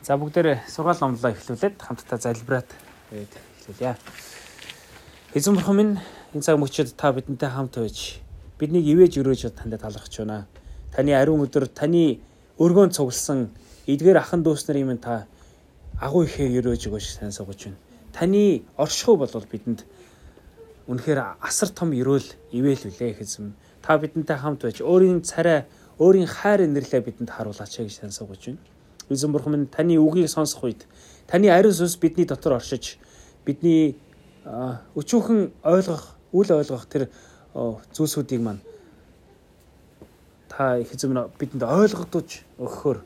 За бүгдээрээ сургаал номлоо эхлүүлээд хамтдаа залбираад тэгээд эхлүүлье. Эзэн бурхан минь энэ цаг мөчид та бидэнтэй хамт байж биднийг ивэж өрөөж танд талархаж байна. Таны ариун өдөр таны өргөөн цугласан эдгээр ахан дүүс нарын минь та агуу ихээ өрөөж өгөөж сайн суугаж байна. Таны оршихуй болвол бидэнд үнэхээр асар том өрөөл ивэл үлээ хэзэм. Та бидэнтэй хамт байж өөрийн царай, өөрийн хайр инэрлээ бидэнд харуулаач гэж сайн суугаж байна. Эзэн бурхан минь таны үгийг сонсох үед таны ариун сүнс бидний дотор оршиж бидний өчүүхэн ойлгох, үл ойлгох тэр зүйлсүүдийг маань та их эзэм бидэнд ойлгодож өгөхөөр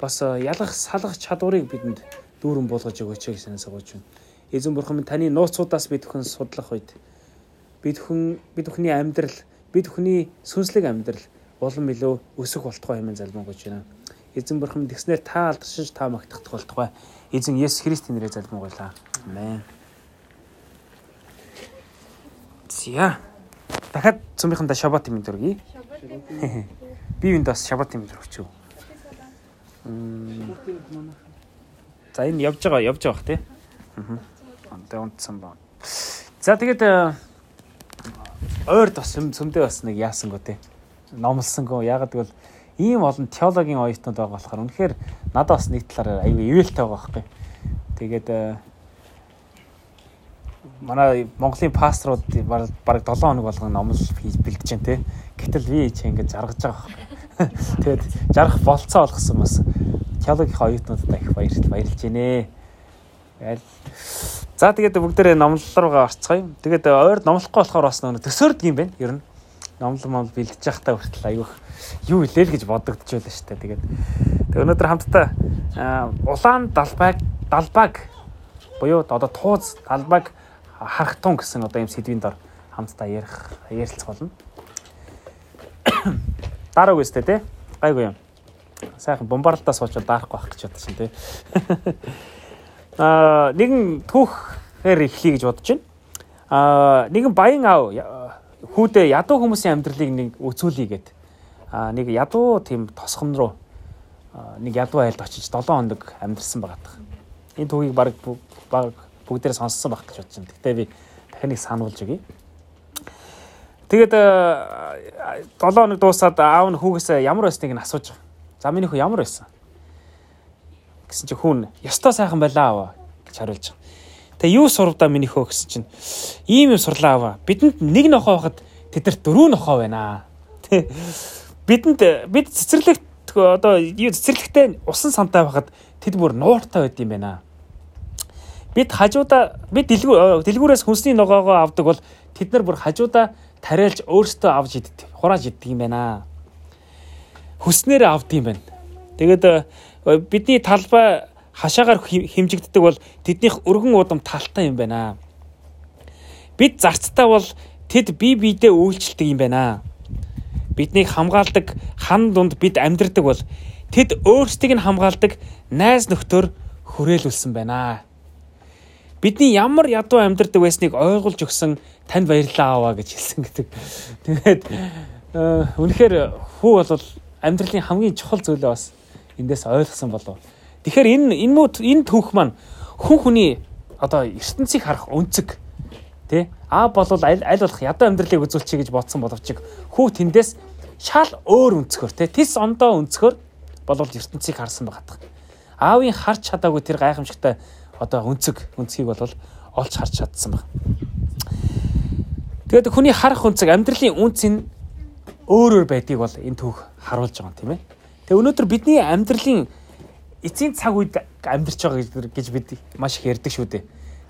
бас ялах салах чадварыг бидэнд дүүрэн болгож өгөөч гэж санасгаж байна. Эзэн бурхан минь таны нууцудаас бид бүхэн судлах үед бид хүн бид бүхний амьдрал бид бүхний сүнслэг амьдрал улам илүү өсөх болтгой хэмээн залбингуйж байна. Эзэн бурхан тэгснээр та алдаршиж та магтахдах болтугай. Эзэн Есүс Христийн нэрээр залбингуйлаа. Амен. Зя. Дахиад цөмийнхэнда шабат юм дөргий. Би юунд бас шабат юм дөрвч үү? За энэ явж байгаа явж байгаа бах тий. Аа. Онтой унтсан ба. За тэгээд э, ойрд бас сүмдээ бас нэг яасан гоо тий. Номлсон гоо ягаад гэвэл ийм олон теологийн оюутнууд байгаа болохоор үнэхээр надад бас нэг талаараа аюу ивэлтэй байгаа байхгүй. Тэгээд э, манай Монголын пасторууд баг 7 хоног болгон номл хийж бэлдэж байна те. Гэтэл би чи ингэж жаргаж байгаа байхгүй. Тэгээд жаргах болцоо олгосон бас теологийн оюутнуудад их баярлж баярлж байна. Ял. За тэгээд бүгдээрээ номлол руугаа орцгоё. Тэгээд ойр номлохгүй болохоор бас нөө төсөөрдөг юм байна. Ер нь номлол момл бэлдэж явахдаа хүртэл аюух юу илээ л гэж бодогдож байлаа шүү дээ. Тэгээд тэг өнөөдөр хамтдаа улаан далбаг далбаг буюу одоо тууз далбаг харах тун гэсэн одоо юм сэдвийн дор хамтдаа ярих ярилцах болно. Дараа үстэй те гайгүй юм. Сайхан бомбардалтаа суучвал даарахгүй байх гэж бодсон те. Аа нэгэн түүхээр эхлэе гэж бодож байна. Аа нэгэн баян аав хүүдээ ядуу хүмүүсийн амьдралыг нэг үзүүлье гэдэг а нэг ядуу тийм тосгон руу нэг ядуу айлд очиж 7 хоног амьдэрсэн байгаа. Энэ түүхийг баг баг бүгдээрээ сонссон байх гэж бодож байна. Гэтэ би дахин нэг сануулж өгье. Тэгээд 7 хоног дуусаад аав нь хүүгээсээ ямар байсныг нь асууж байгаа. За миний хүү ямар байсан? Гэсэн чи хүн ёстой сайхан байлаа аваа гэж хариулж. Тэгээ юу сурвдаа миний хөө гэсэн чинь ийм юм сурлаа аваа. Бидэнд нэг нохоо байхад тэдэрт дөрөв нохоо байна. Тэ бидэнд бид цэцэрлэгт одоо юу цэцэрлэгтэй усан сантай байхад тэд бүр нууртай байд юм байна. Бид хажуудаа бид дэлгүүр дэлгүүрээс хүнсний ногоогоо авдаг бол тэд нар бүр хажуудаа тариалж өөрсдөө авч иддэг, хурааж иддэг юм байна. Хүснээр авд юм байна. Тэгээд бидний талбай хашаагаар хэмжигддэг бол тэднийх өргөн удам талтай юм байна. Бид зарцтай бол тэд бие биедээ үйлчлдэг юм байна биднийг хамгаалдаг хан дунд бид амьдрдаг бол тэд өөрсдийг нь хамгаалдаг найз нөхдөр хүрээлүүлсэн байна. Бидний ямар ядуу амьдрдаг байсныг ойлгуулж өгсөн танд баярлалаа аваа гэж хэлсэн гэдэг. Тэгээд э, үнэхээр хүү бол амьдралын хамгийн чухал зүйлээ бас эндээс ойлгосон болов. Тэгэхээр энэ энэ муу энэ түүх маань хүн хүний одоо ертөнцийг харах өнцөг тий а болвол аль аль болох ядуу амьдралыг үзүүлчихье гэж бодсон боловч хүү тэндээс шал өөр өнцгөр те тис ондоо өнцгөр болвол ертөнцийг харсан байгаа. Аавын харж чадаагүй тэр гайхамшигтай одоо өнцөг өнцгийг бол олж харж чадсан баг. Тэгээд хүний харах өнцөг амьдралын үнц нь өөр өөр байдгийг бол энэ түүх харуулж байгаа юм тийм ээ. Тэгээ өнөөдөр бидний амьдралын эцсийн цаг үед амьдарч байгаа гэж бид маш их ярьдаг шүү дээ.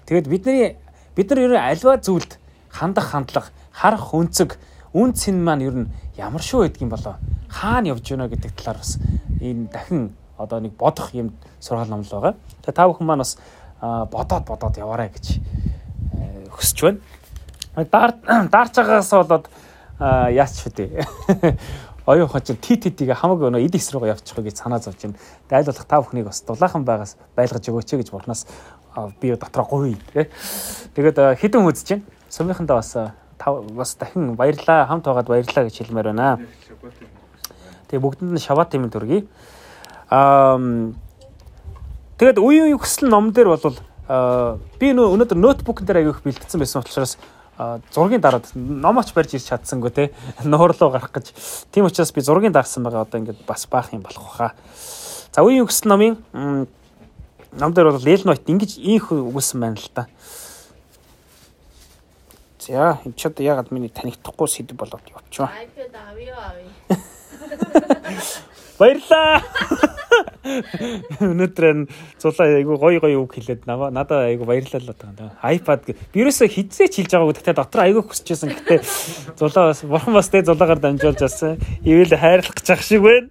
Тэгээд бидний бид нар ер нь альва зүйлд хандах хандлага, харах өнцөг үн цэн маань ер нь ямар шүү байдгийн болоо хаана явж байна гэдэг талаар бас энэ дахин одоо нэг бодох юм сургаал номлол байгаа. Тэгээ та бүхэн маань бас бодоод бодоод яваарай гэж хүсэж байна. Даар даарч байгаас болоод яач фүдэ. Оюун хочин TTT-г хамаагүй өнөө эд эс рүүгээ явчихыг гэж санаа зовж байна. Дайл болох та бүхнийг бас дулаахан байгаас байлгаж өгөөч гэж бурхнаас би дотроо гуй. Тэгээд хідэн үзэж байна. Сумынхандаа бас бас дахин баярлаа хамт байгаад баярлаа гэж хэлмээр байна. Тэгээ бүгдэнд нь шабат юм төргий. Аа Тэгээд үе үе хүсэл ном дээр бол би нөө өнөөдөр ноутбук дээр аяг их бэлтгэсэн байсан учраас зургийн дараад номооч барьж ирч чадсангүй те нуурлуу гарах гэж. Тийм учраас би зургийн дарсан байгаа одоо ингээд бас баах юм болох баха. За үеийн өгсөн номын ном дээр бол Эл Нойт ингэж ийх өгүүлсэн байна л та. За энэ ч одоо ягаад миний танигдахгүй сэдв болоод явчихваа. iPad авъя авъя. Баярлаа. Өнөөдөр зулаа айгу гой гой үг хэлээд наваа надад айгу баярлалаа байгаа. iPad вирусаа хизээч хэлж байгаагүй гэхдээ дотор айгу хүсчихсэн. Гэхдээ зулаа бас бурхан бас тэ зулаагаар дамжуулж асан. Ивэл хайрлах гэж ах шиг байна.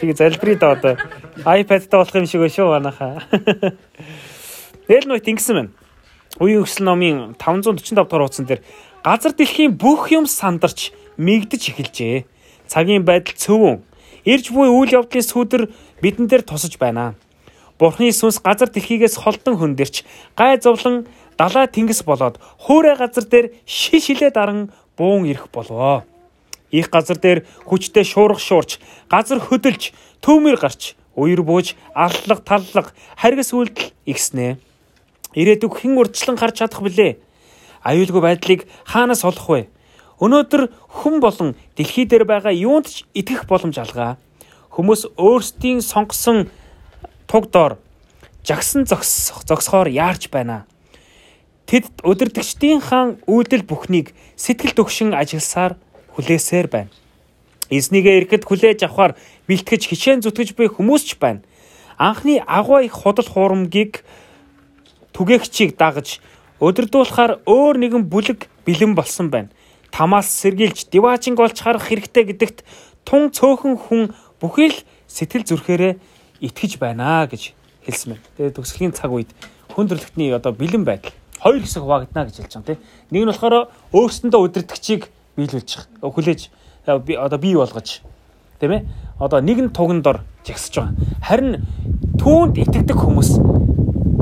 Тэгээ залбирий да одоо. iPad-тай болох юм шиг байна шүү манайхаа. Эл нөт ингэсэн байна. Үеийн өсөл номын 545 дахь хуудсан дээр газар дэлхийн бүх юм сандарч мигдэж эхэлжээ цагийн байдал цөвөн. Ирж буй үйл явдлын сүдэр бидэн дээр тусаж байна. Бурхны сүнс газар дэлхийгээс холдон хөндөрч гай зовлон далай тэнгис болоод хөөрэ газар дээр шиш хилээ даран буун ирэх болвоо. Их газар дээр хүчтэй шуурх шуурч, газар хөдөлж, төмөр гарч, уяр бууж, аллах таллах, харгас үйлдэл ихснэ. Ирээдүг хэн урдчлан харж чадах вүлээ? Аюулгүй байдлыг хаанаас олох вэ? Өнөөдөр хүн болон дэлхий дээр байгаа юунд ч итгэх боломж алгаа. Хүмүүс өөрсдийн сонгосон туг дор жагсан зогсохоор яарч байна. Тэд өдөртөгчдийн хаан үйлдэл бүхнийг сэтгэл төгшин ажилласаар хүлээсээр байна. Эзнийгээ ирэхэд хүлээж авахар бэлтгэж хичээн зүтгэж буй хүмүүс ч байна. Анхны агуу их худал хуурмгийг түгээгчийг дагаж өдөрдүүлэхээр өөр нэгэн бүлэг бэлэн болсон байна тамаас сэргийлж диваажинг олж харах хэрэгтэй гэдэгт тун цөөхөн хүн бүхий л сэтгэл зүрхээрээ итгэж байна гэж хэлсэн байна. Тэгээд төгсгөлийн цаг үед хүндрэлтний одоо бэлэн байдал хоёр хэсэг хуваагдана гэж хэлж байгаа тийм. Нэг нь болохоор өөрсөндөө удирдахчийг биелүүлж хүлээж одоо бий болгож тийм ээ. Одоо нэгэн туган дор жагсаж байгаа. Харин түүнд итгэдэг хүмүүс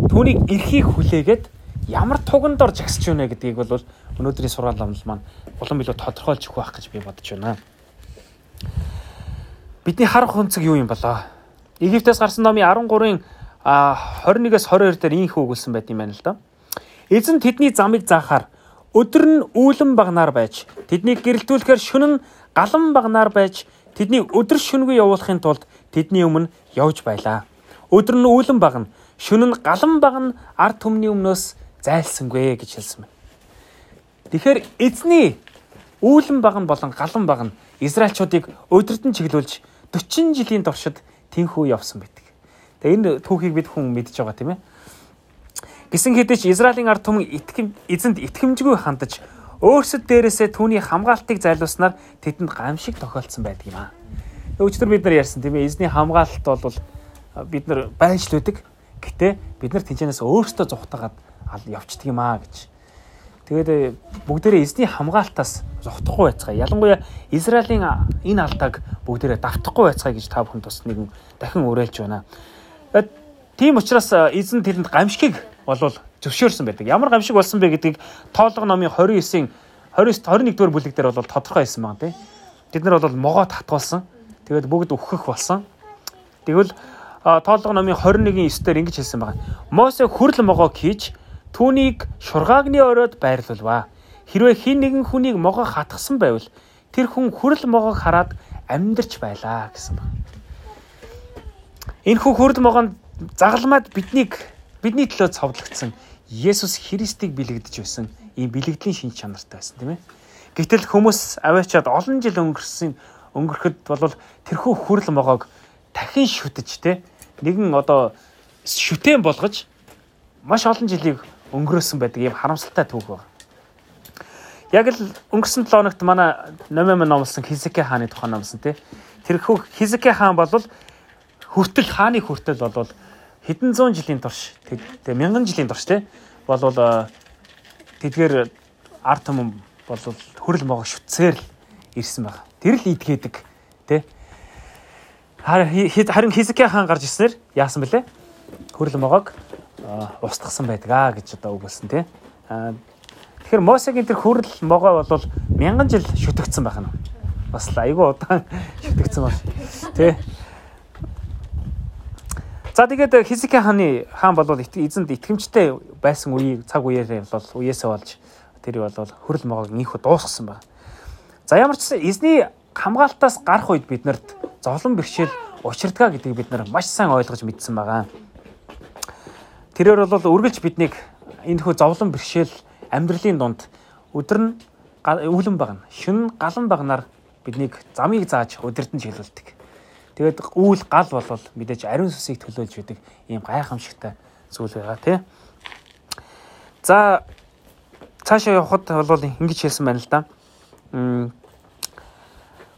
түүнийг эрхийг хүлээгээд ямар туган дор жагсаж байна гэдгийг бол өнөөдрийн сургаал номл маань улам илүү тодорхойлж өгөх байх гэж би бодож байна. Бидний харах өнцөг юу юм болоо? Египтээс гарсан номын 13-ын 21-с 22 дээр ийм хөөглөсөн байт юм байна л да. Эзэн тэдний замыг заахаар өдөр нь үүлэн багнаар байж тэднийг гэрэлтүүлэхээр шөнө нь галан багнаар байж тэднийг өдөр шөнөгүй явуулахын тулд тэдний өмнө явж байлаа. Өдөр нь үүлэн багна, шөнө нь галан багна ард түмний өмнөөс зайлсангүй гэж хэлсэн байна. Тэгэхээр эзний үүлэн багн болон галан багн Израильчуудыг өдөртөн чиглүүлж 40 жилийн туршид тэнхүү явсан байдаг. Тэгээ энэ түүхийг бид хүн мэдж байгаа тийм ээ. Гисэн хэдий ч Израилийн ард түмэн итгэм эзэнд итгэмжгүй хандаж өөрсөд дээрээсээ түүний хамгаалтыг зайлуулснаар тэдэнд гамшиг тохиолдсон байдаг юм аа. Өчтөр бид нар ярьсан тийм ээ эзний хамгаалалт бол бид нар байжлуудаг. Гэтэ бид нар тэнцэнээс өөрсдөө зүхтагаад явцдаг юм аа гэж. Тэгээд э, бүгдээрээ эзний хамгаалтаас зогтохгүй байцгаа. Ялангуяа Израилийн энэ алдааг бүгдээрээ давтахгүй байцгаа гэж та бүхэн тус нэгэн дахин уриалж байна. Тийм учраас э, эзэн тэрэнд гамшигыг болвол зөвшөөрсөн байдаг. Ямар гамшиг болсон бэ гэдгийг тоолго номын 29-ийн 29 21 дугаар бүлэг дээр бол тодорхой хэлсэн байна тийм. Бид нар бол могоо татгуулсан. Тэгээд бүгд өгөх болсон. Тэгвэл тоолго номын 21-ийн 9 дээр ингэж хэлсэн байна. Мосе хүрл могоог хийж Түүнийг шургаагны оройд байрлуулваа. Хэрвээ хин нэгэн хүнийг могоо хатгсан байвал тэр хүн хүрэл могоог хараад амьдарч байлаа гэсэн байна. Энэхүү хүрэл могоонд загалмаад биднийг бидний төлөө цовдлогдсон Есүс Христийг бэлэгдэж байсан ийм бэлэгдлийн шин чанартай байсан тийм ээ. Гэтэл хүмүүс аваачаад олон жил өнгөрсөн өнгөрөхөд бол тэрхүү хүрэл могоог дахин шүтэж те нэгэн одоо шүтэн болгож маш олон жилийг өнгөрөөсөн байдаг ийм харамсалтай түүх байна. Яг л өнгөрсөн 7 хоногт манай номын номлосон Хизеке хааны тухай номсон тий. Тэр хүү Хизеке хаан бол хүртэл хааны хүртэл бол хэдэн зуун жилийн турш тэгээ мянган жилийн турш тий болвол тэдгээр арт түмэн бол хөрөл могоо шүтсээр л ирсэн байна. Тэр л идгээдэг тий. Харин Хизеке хаан гарч ирснээр яасан бэлээ? Хөрөл могоог устгасан байдаг аа гэж одоо үгэлсэн тий. Тэгэхээр Мосегийн тэр хүрэл могоо бол мянган жил шүтгцсэн байх нь. Бас айгүй удаан шүтгцсэн баг. Тий. За тэгээд Хизики хааны хаан бол эзэнд итгэмжтэй байсан үеийг цаг үеэрээ бол үеэсээ болж тэр бол хөрөл могоог нөхө дуусгасан байна. За ямар ч эзний хамгаалтаас гарах үед биднэрт зовлон бэрхшээл учирдгаа гэдгийг бид нар маш сайн ойлгож мэдсэн байгаа. Тэрээр бол үргэлж биднийг энэ хөө зовлон бэрхшээл амьдралын дунд өдөр нь өвлөн багна. Шүн галан багнаар биднийг замыг зааж өдөртөн чиглүүлдэг. Тэгээд үүл гал болвол мэдээж ариун сүсийг төлөөлж байдаг ийм гайхамшигтай зүйл байгаа тий. За цаашаа явхад бол ингэж хэлсэн байна л да.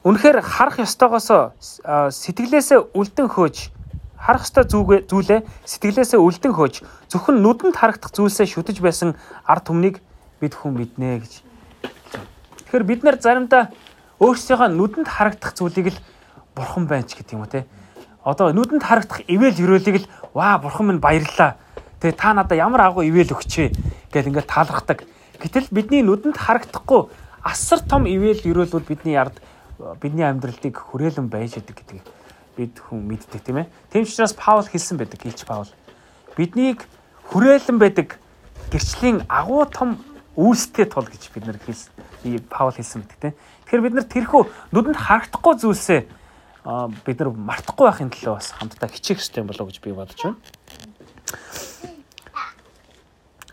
Үнэхээр харах ёстойгоос сэтгэлээсээ үлдэн хөөж харах ёстой зүйлээ сэтгэлээсээ үлдэн хөөж зөвхөн нүдэнд харагдах зүйлсээ шүтэж байсан ард түмнийг бид хүн мэднэ гэж. Тэгэхээр бид нар заримдаа өөрсдийнхөө нүдэнд харагдах зүйлийг л бурхан байна ч гэдэг юм уу те. Одоо нүдэнд харагдах ивэл өрөөлийг л ваа бурхан минь баярлаа. Тэгээ та надад ямар агуу ивэл өгчээ гэл ингээд таалахдаг. Гэтэл бидний нүдэнд харагдахгүй асар том ивэл өрөөлүүд бидний ард бидний амьдралыг хүрээлэн байж идэг гэдгийг бид хүн мэддэг тийм ээ. Тийм учраас Паул хэлсэн байдаг, хэлж Паул. Биднийг хүрээлэн байдаг гэрчлийн агуу том үйлстэй тул гэж бид нар хэлсэн. Паул хэлсэн байдаг тийм. Тэгэхээр бид нар тэрхүү нүдэнд харагдахгүй зүйлсээ бид нар мартахгүй байхын төлөө бас хамтдаа хичээх хэрэгтэй юм болоо гэж би бодож байна.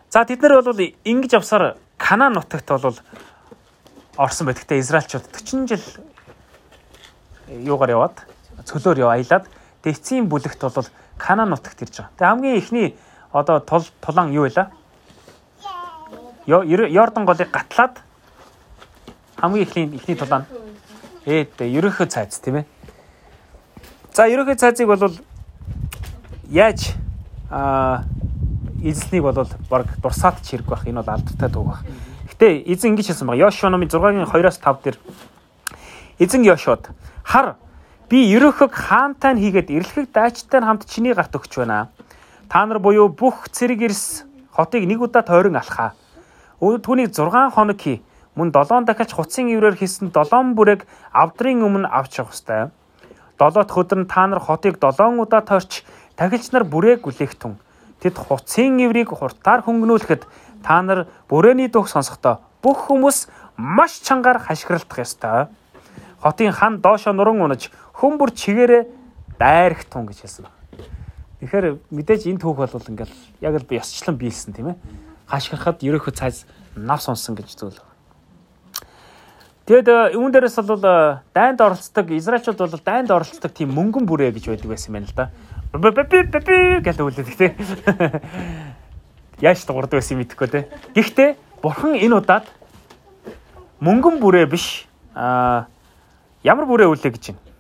За тэд нар бол ингэж явсаар Канаан нутагт бол орсон байдагтай Израильчууд 40 жил юугаар яваад цөлөөр яв аялаад эцсийн бүлэгт бол Канаан нутагт ирж байгаа. Тэгээ хамгийн ихний одоо тул тулаан юу вэ? Йордан голыг гатлаад хамгийн ихний ихний тулаан ээ ерөнхий цайз тийм ээ. За ерөнхий цаазыг бол яаж а эзэлнийг бол баг дурсаад ч хэрэг байх. Энэ бол алдартай дуу байх. Гэтэ эзэн ингэж хэлсэн байна. Йошуа номын 6-гийн 2-оос 5 дээр эзэн Йошуад хар би ерөнхөг хаантай хийгээд эрлэхэг дайчтай хамт чиний гарт өгч байна. Та нар буюу бүх цэрэг эрс хотыг нэг удаа тойрон алхаа. Түүнийг 6 хоног хий. Мөн 7 дахиад хуцсын иврээр хийсэн 7 бүрэг авдрын өмнө авч явах ёстой. Долоот хөдөр нь та нар хотыг 7 удаа тойрч тахилч нар бүрээг үлээхтэн. Тэд хуцын иврийг хуртаар хөнгөнүүлэхэд та нар бүрээний дууг сонсохдоо бүх хүмүүс маш чангаар хашгиралдах ёстой. Хотын хан доошо нуран унаж хөмбөр чигээрээ дайрах тун гэж хэлсэн байна. Тэгэхээр мэдээж энэ түүх бол ингээл яг л ёсчлон биелсэн тийм ээ. Хашгирахад ерөөхөө цайз нав сонсон гэж зүйл. Тэгэд үүн дээрээс бол э, дайнд оролцдог Израильчууд бол дайнд оролцдог тийм мөнгөн бүрээ гэж байдаг байсан юм байна л да. гэж үлддэг тий. Яаж дуурдаг байсан юм мэдэхгүй тий. Гэхдээ бурхан энэ удаад мөнгөн бүрээ биш аа ямар бүрээ үлээ гэж байна.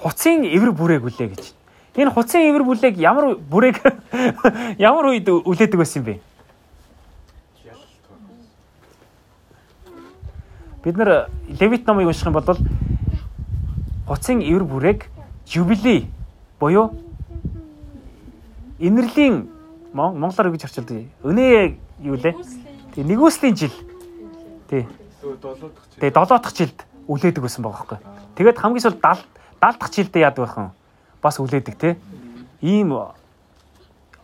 Хуцын эвэр бүрээг үлээ гэж. Энэ хуцын эвэр бүлээг ямар бүрээг ямар үед үлээдэг байсан юм бэ? бид нар Левит номыг унших юм бол хуцын эвэр бүрээг юбилей буюу инэрлийн монголоор гэж орчуулдаг. Өнөө юу лээ? Тэг нэгүслийн жил. Тий. Тэгээ 7 дахь жилд үлээдэг байсан байгаа байхгүй. Тэгээд хамгийн сүүл 70 70 дахь жилдээ яадаг байхан бас үлээдэг тий. Ийм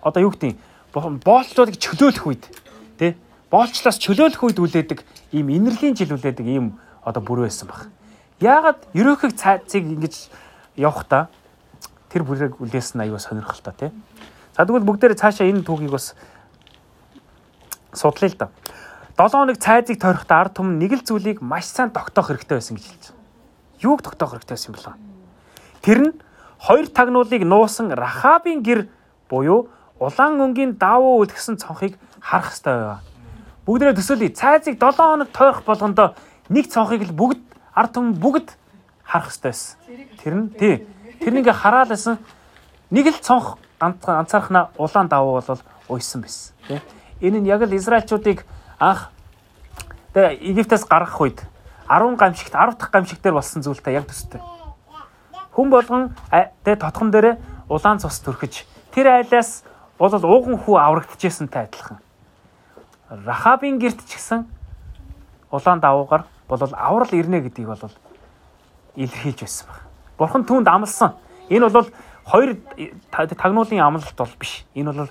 одоо юу гэдэг боолчдыг чөлөөлөх үед тий боолчлоос чөлөөлөх үед үлээдэг ийм инэрлийн жил үлээдэг ийм одоо бүр байсан баг. Яагаад ерөөхийг цаазыг ингэж явахдаа тэр бүрийг үлээсэн аюу сонирхолтой тий. За тэгвэл бүгдээрээ цаашаа энэ түүхийг бас судлаа л да. 7 хоног цайзыг тойрохдоо ард түмэн нэг л зүйлийг маш сайн тогтоох хэрэгтэй байсан гэж хэлж байна. Юуг тогтоох хэрэгтэй байсан юм бэ? Тэр нь хоёр тагнуулыг нуусан Рахабын гэр буюу улаан өнгийн давуу үлгсэн цонхыг харах хэрэгтэй байв. Бүгдээ төсөөлье. Цайзыг 7 хоног тойрох болгондоо нэг цонхыг л бүгд ард түмэн бүгд харах хэрэгтэй байсан. Тэр нь тий. Тэр нэг хараад байсан. Нэг л цонх ганцаархна улаан давуу бол уйсан байсан. Тий. Энэ нь яг л Израильчуудыг анх Египтээс гаргах үед 10 гамшигт 10 дахь гамшиг дээр болсон зүйлтэй яг төстэй. Хүн болгон тэгээ тотхон дээрээ улаан цус төрхөж тэр айлаас бол ууган хүү аврагдчихсантай адилхан. Рахабын герт ч гэсэн улаан давуугаар бол аврал ирнэ гэдгийг бол илэрхийлж байсан баг. Бурхан түүнд амласан. Энэ бол хоёр тагнуулын амлалт бол биш. Энэ бол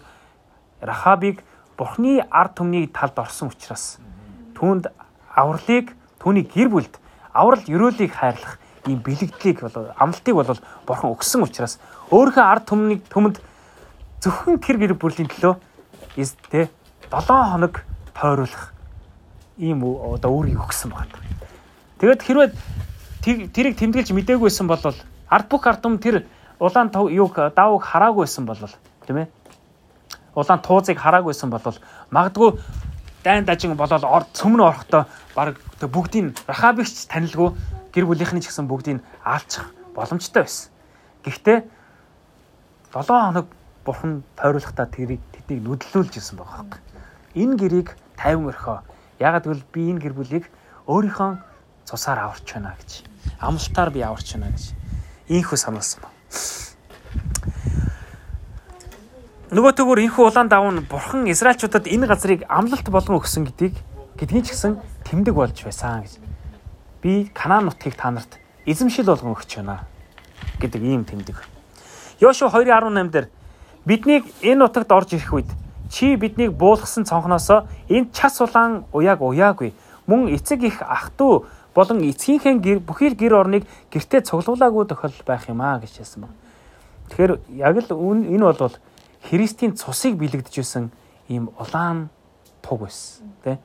Рахабыг Бурхны ард түмний талд орсон учраас түүнд авралыг түүний гэр бүлд аврал өрөөлийг хайрлах ийм бэлэгдлийг бол амлалтыг бол Бурхан өгсөн учраас өөрийнхөө ард түмнийг түмэнд зөвхөн тэр гэр бүлийн төлөө тэ 7 хоног тойруулах ийм одоо өөрийг өгсөн байна. Тэгээд хэрвээ тэрийг тэмдэглэж мдэггүйсэн бол ард бүх ард түмэн тэр улаан юуг давыг хараагүйсэн бол тийм ээ улаан туузыг хараагүйсэн бол магадгүй дайн дажин болол орд цөмнө орохдоо баг бүгдийг рахабигч танилгүй гэр бүлийнхний ч гэсэн бүгдийг аалчих боломжтой байсан. Гэхдээ 7 хоног бурхан тойруулахдаа тэрийг тэднийг нүдлүүлж ирсэн байгаа хэрэг. Энэ гэрийг 50 өрхөө. Ягаад гэвэл би энэ гэр бүлийг өөрийнхөө цусаар аварч байна гэж. Амлалтаар би аварч байна гэж. Ийхүү сануулсан ба. нөгөө төгөр энхүү улаан давуу нь бурхан Израильчуудад энэ газрыг амлалт болгон өгсөн гэдгийг гэдгийг ч гэсэн тэмдэг болж байсан гэж. Би Канаан нутгийг та нарт эзэмшил болгон өгч байна гэдэг ийм тэмдэг. Йошуа 2:18 дээр биднийг энэ нутагт орж ирэх үед чи биднийг буулгасан цонхноосоо энэ час улаан уяаг уяагүй мөн эцэг их ах トゥ болон эцгийнхээ гэр бүхий л гэр орныг гэртээ цуглуулаагүй тохиол байх юм аа гэж хэлсэн баг. Тэгэхээр яг л энэ бол Христийн цусыг бэлэгдэжсэн ийм улаан туг байсан тий.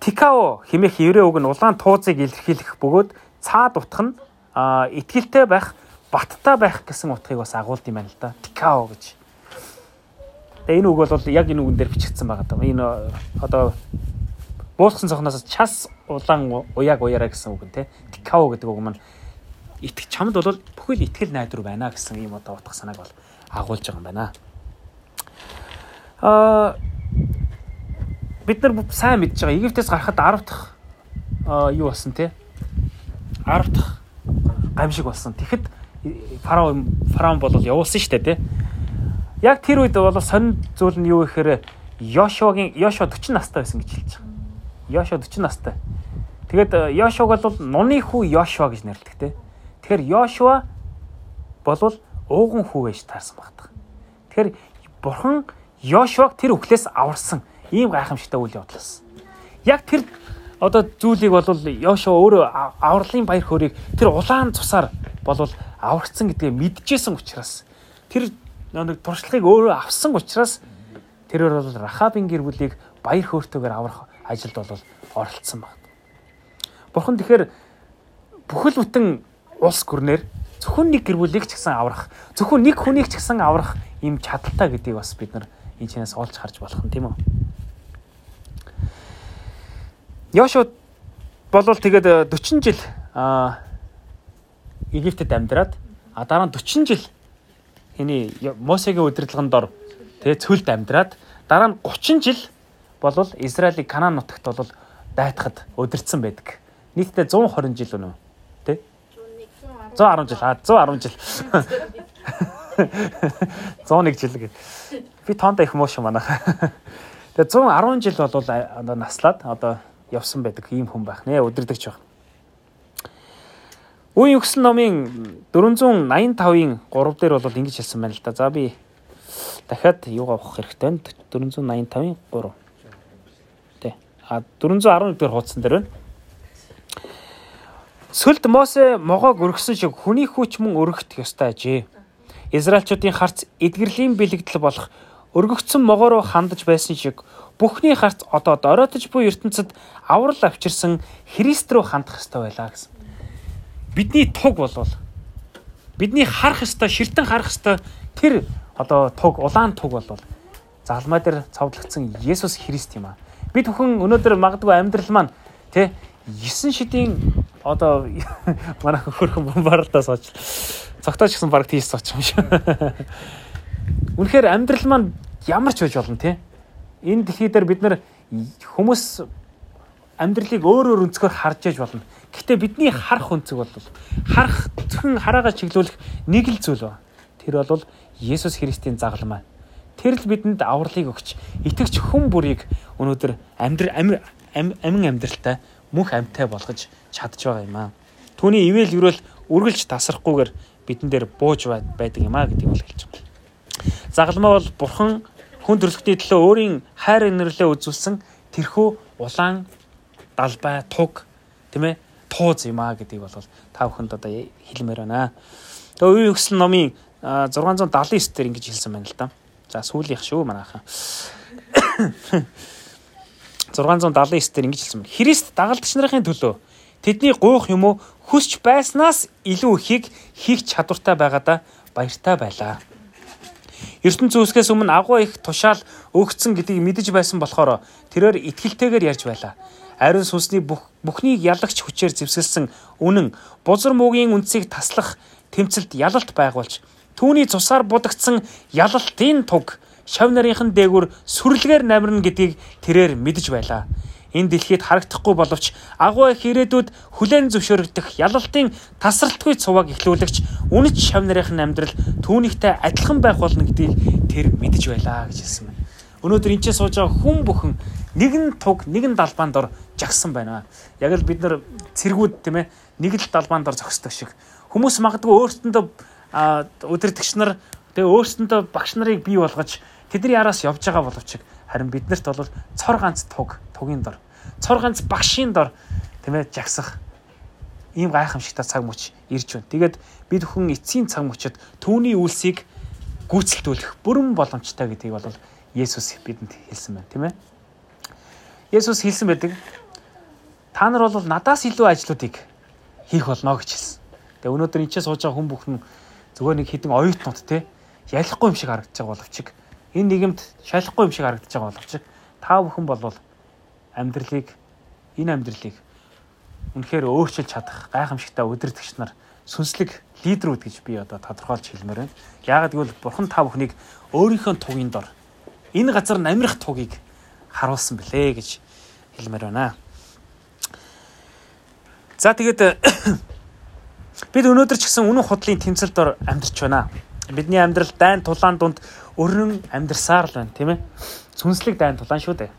Тикао хэмээх еврей үг нь улаан туузыг илэрхийлэх бөгөөд цаад утх нь итгэлтэй байх, баттай байх гэсэн утгыг бас агуулд юм байна л да. Тикао гэж. Тэгээ энэ үг бол яг энэ үгэн дээр бичигдсэн байгаа даа. Энэ одоо буусгсан цохноос час улаан уяаг уяраа гэсэн үг нь те. Тикао гэдэг үг маань итгэж чамд бол бүхэл итгэл найдвар байна гэсэн ийм одоо утга санааг бол агуулж байгаа юм байна. Аа бид нар сайн мэдж байгаа. Египтээс гарахад 10 дахь юу болсон те? 10 дахь гамшиг болсон. Тэгэхэд фараон фараон бол явуулсан дээ те. Яг тэр үед бол сонин зүйл нь юу гэхээр Йошуагийн Йошуа 40 настай байсан гэж хэлж байгаа. Йошуа 40 настай. Тэгээд Йошуаг бол нуны хүү Йошуа гэж нэрлэдэг те. Тэгэхээр Йошуа болвол ууган хүү гэж таарсан багтах. Тэгэхээр бурхан Йошуаг тэр өхлөөс аварсан ийм гайхамшигтай үйл явдлаас. Яг тэр одоо зүйлийг бол Йошуа өөрөө авралын баяр хөөргийг тэр улаан цусаар болвол аврагдсан гэдгээ мэдчихсэн учраас тэр нэг туршлагыг өөрөө авсан учраас тэрээр бол Рахабын гэр бүлийг баяр хөөртэйгээр аврах ажилд бол оролцсон баг. Бурхан тэгэхээр бүхэл бүтэн улс гүрнээр зөвхөн нэг гэр бүлийг ч гэсэн аврах, зөвхөн нэг хүнийг ч гэсэн аврах ийм чадaltaа гэдгийг бас бид нар энэ чинээс олж харж болох нь тийм үү? Йошуа болвол тэгээд 40 жил а Египтэд амьдраад а дараа нь 40 жил хэний Мосегийн удирдлагын дор тэгээ цөлд амьдраад дараа нь 30 жил болвол Израилийг Канаан нутагт болвол дайтахад удирдсан байдаг. Нийтдээ 120 жил өнөө 110 жил. А 110 жил. 101 жил гэ. Би тоондоо их мууш манайх. Тэгээ 110 жил бол наслаад одоо явсан байдаг ийм хүн байх нэ өдөрдөгч байх. Үн өгсөн номын 485-ын 3 дээр бол ингэж хэлсэн байна л да. За би дахиад юугаа авах хэрэгтэй вэ? 485-ын 3. Тэ. А 411 дээр хуудсан дээр байна. Сүлд Мосе могоог өргөсөн шиг хүний хүч мөн өргөх ёстой ажээ. Израильчуудын харц эдгэрлийн бэлэгдэл болох өргөгдсөн могоо руу хандаж байсан шиг бүхний харц одоо дороотож буй ертөнцид аврал авчирсан Христ рүү хандах ёстой байлаа гэсэн. Бидний туг болвол бидний харах ёстой, ширтэн харах ёстой тэр одоо туг, улаан туг болвол залмаа дээр цовдлогдсон Есүс Христ юм аа. Бид бүхэн өнөөдөр магадгүй амьдрал маань тий 9 шидийн одоо манай хөрхөн бомбардаас сууч цогтооч гэсэн баг тийш сууч юм шиг. Үнэхээр амьдрал маань ямар ч байж болно те. Энэ дэлхий дээр бид нар хүмүүс амьдралыг өөр өөр өнцгөр харж яж болно. Гэтэ бидний харах өнцөг бол харах зөвхөн хараагаа чиглүүлэх нэг л зүйл ба. Тэр бол Есүс Христийн загалмай. Тэр л бидэнд авралыг өгч итгэгч хүн бүрийг өнөөдөр амьдрал амин амьдралтай мөнх амьтай болгож чадж байгаа юм аа. Түүний ивэл юрэл үргэлж тасрахгүйгээр бидэн дээр бууж байдаг юм а гэдгийг бол хэлж байгаа. Загалмаа бол бурхан хүн төрлөختний төлөө өөрийн хайр инэрлээ үзүүлсэн тэрхүү улаан далбай туг тийм ээ тууз юм а гэдгийг бол та бүхэнд одоо хэлмээр байна. Тэгээ үеийн өгсөн номын 679 дээр ингэж хэлсэн байна л да. За сүүлийнх шүү манайхаа. 679 дээр ингэж хэлсэн байна. Христ дагалдагч нарын төлөө тэдний гуйх юм уу хүсч байснаас илүү ихийг хийх чадвартай байгаадаа баяртай байлаа. Ертөнц үүсгээс өмнө агуу их тушаал өгцөн гэдгийг мэдэж байсан болохоор тэрээр итгэлтэйгээр ярьж байлаа. Ариун сүнсний бүх бүхнийг ялагч хүчээр зэвсгэлсэн үнэн бузар муугийн үндсийг таслах тэмцэлд ялалт байгуулж түүний цусаар будагдсан ялалтын туг шав нарийнхан дээгүр сүрлэгээр намирна гэдгийг тэрээр мэдэж байлаа энэ дэлхийд харагдахгүй боловч агуу их ирээдүйд хүлээн зөвшөөрөгдөх ялалтын тасралтгүй цуваг эхлүүлэгч үнэт шав нарийнх нь амьдрал түүнийхтэй адилхан байх болно гэдгийг тэр мэдэж байлаа гэж хэлсэн байна. Өнөөдөр энэ ч сууж байгаа хүн бүхэн нэгэн туг нэгэн далбаанд ор жагсан байна. Яг л бид нар цэргүүд тийм ээ нэг л далбаанд ор зогсдог шиг хүмүүс магадгүй өөрсдөндөө өдөртөгч нар тэгээ өөрсдөндөө багш нарыг бий болгож тэдний араас явж байгаа боловч Харин биднэрт бол цор ганц туг, тугийн дор, цор ганц багшийн дор тэмээ жагсах ийм гайхамшигтай цаг мөч ирж байна. Тэгээд бид хүн эцсийн цаг мөчид түүний үлсийг гүйцэлдүүлэх бүрэн боломжтой гэдгийг бол Есүс бидэнд хэлсэн байна, тийм ээ. Есүс хэлсэн байдаг. Та нар бол надаас илүү ажлуудыг хийх болно гэж хэлсэн. Тэгээ өнөөдөр энэ ч сууж байгаа хүн бүхэн зүгээр нэг хідэн оюутнууд те ялахгүй юм шиг харагдаж байгаа боловч энэ нийгэмд шалахгүй юм шиг харагдаж байгаа боловч та бүхэн болвол амьдралыг энэ амьдралыг үнэхээр өөрчилж чадах гайхамшигтай удирдгч нар сүнслэг лидерүүд гэж би одоо тодорхойлж хэлмээр байна. Яагаад гэвэл бурхан та бүхнийг өөрийнхөө тугийн дор энэ газар намирах тугийг харуулсан бэлээ гэж хэлмээр байна. За тэгээд бид өнөөдөр ч гэсэн үнэн худлын тэмцэлд ор амьдарч байна. Бидний амьдрал дайн тулаан дунд өрнөн амьдрсаар л байна тийм ээ. Сүнслэг дайн тулаан шүү дээ.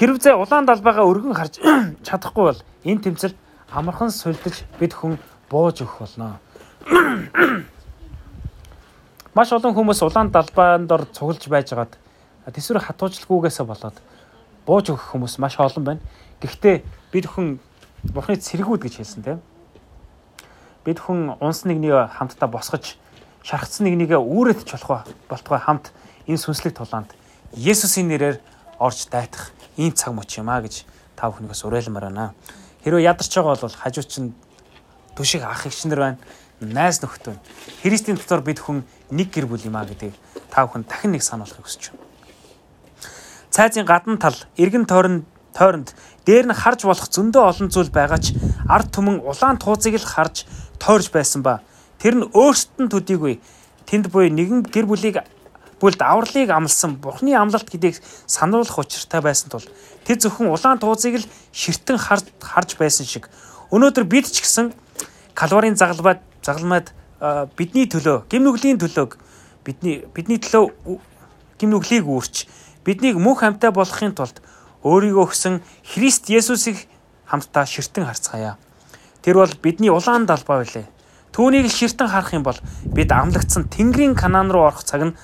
Хэрвээ улаан далбайгаа өргөн харж чадахгүй бол энэ тэмцэлд амархан сулдаж бид хүн бууж өгөх болно. Маш олон хүмүүс улаан далбаанд ор цуглаж байжгаад тэсвэр хатуужлахгүйгээсээ болоод бууж өгөх хүмүүс маш олон байна. Гэхдээ бид хүн Бурхны цэргүүд гэж хэлсэн тийм. Бид хүн унс нэгний хамтдаа босгож шархсан нэгнийгээ үүрэтж болох болтгой хамт энэ сүнслэг тулаанд Есүсийн нэрээр орж дайтах ийм цаг мөч юм а гэж та бүхнийгээс уриалмаар байна. Хэрвээ ядарч байгаа бол хажууд чинь түшиг ах ихчнэр байна. Найз нөхд байна. Христийн дотор бид хүн нэг гэр бүл юм а гэдгийг та бүхэн дахин нэг сануулахыг хүсэж байна. Цайзын гадна тал эргэн тойронд тойронд дээр нь харж болох зөндөө олон зүйл байгаа ч ард түмэн улаан туузыг л харж тойрж байсан ба Тэр нь өөрсдөд нь төдийгүй тэнд буй нэгэн гэр бүлийг бүлд авралыг амлсан Бурхны амлалт гэдгийг сануулах учиртай байсан тул тэр зөвхөн улаан туузыг л ширтэн харж байсан шиг өнөөдөр бид ч гэсэн калварын загалмайд загалмайд бидний төлөө гим нүглийн төлөөг бидний бидний төлөө гим нүглийг үүрч биднийг мөнх хамтаа болохын тулд өөрийгөө өгсөн Христ Есүсийг хамтдаа ширтэн харцгаая. Тэр бол бидний улаан далбай байлээ. Түүнийг ширтэн харах юм бол бид амлагдсан Тэнгэрийн Канаан руу орох цаг нь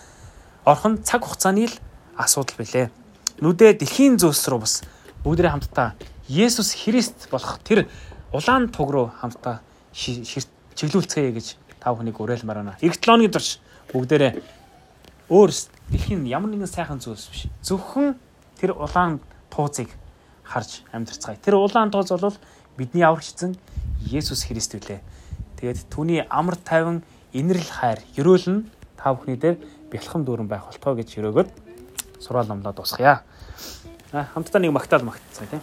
орох нь цаг хугацааны л асуудал билээ. Нүдэ дэлхийн зүйлс рүү бас бүгдээ хамтдаа Есүс Христ болох тэр улаан туг руу хамтдаа чиглүүлцгээе гэж та бүхнийг уриалмаар байна. Эх 7 өдрийн турш бүгдээрээ өөр дэлхийн ямар нэгэн сайхан зүйлс биш. Зөвхөн тэр улаан туузыг харж амьдарцгаая. Тэр улаан тууз бол бидний аврагчсан Есүс Христ үлээ. Тэгээд түүний амар тайван инэрл хайр ерөөлн та бүхний дээр бэлхам дүүрэн байх болтгоо гэж хөрөөгөл сурал номлоо дуусгая. А хамтдаа нэг магтаал магтцгаая тийм.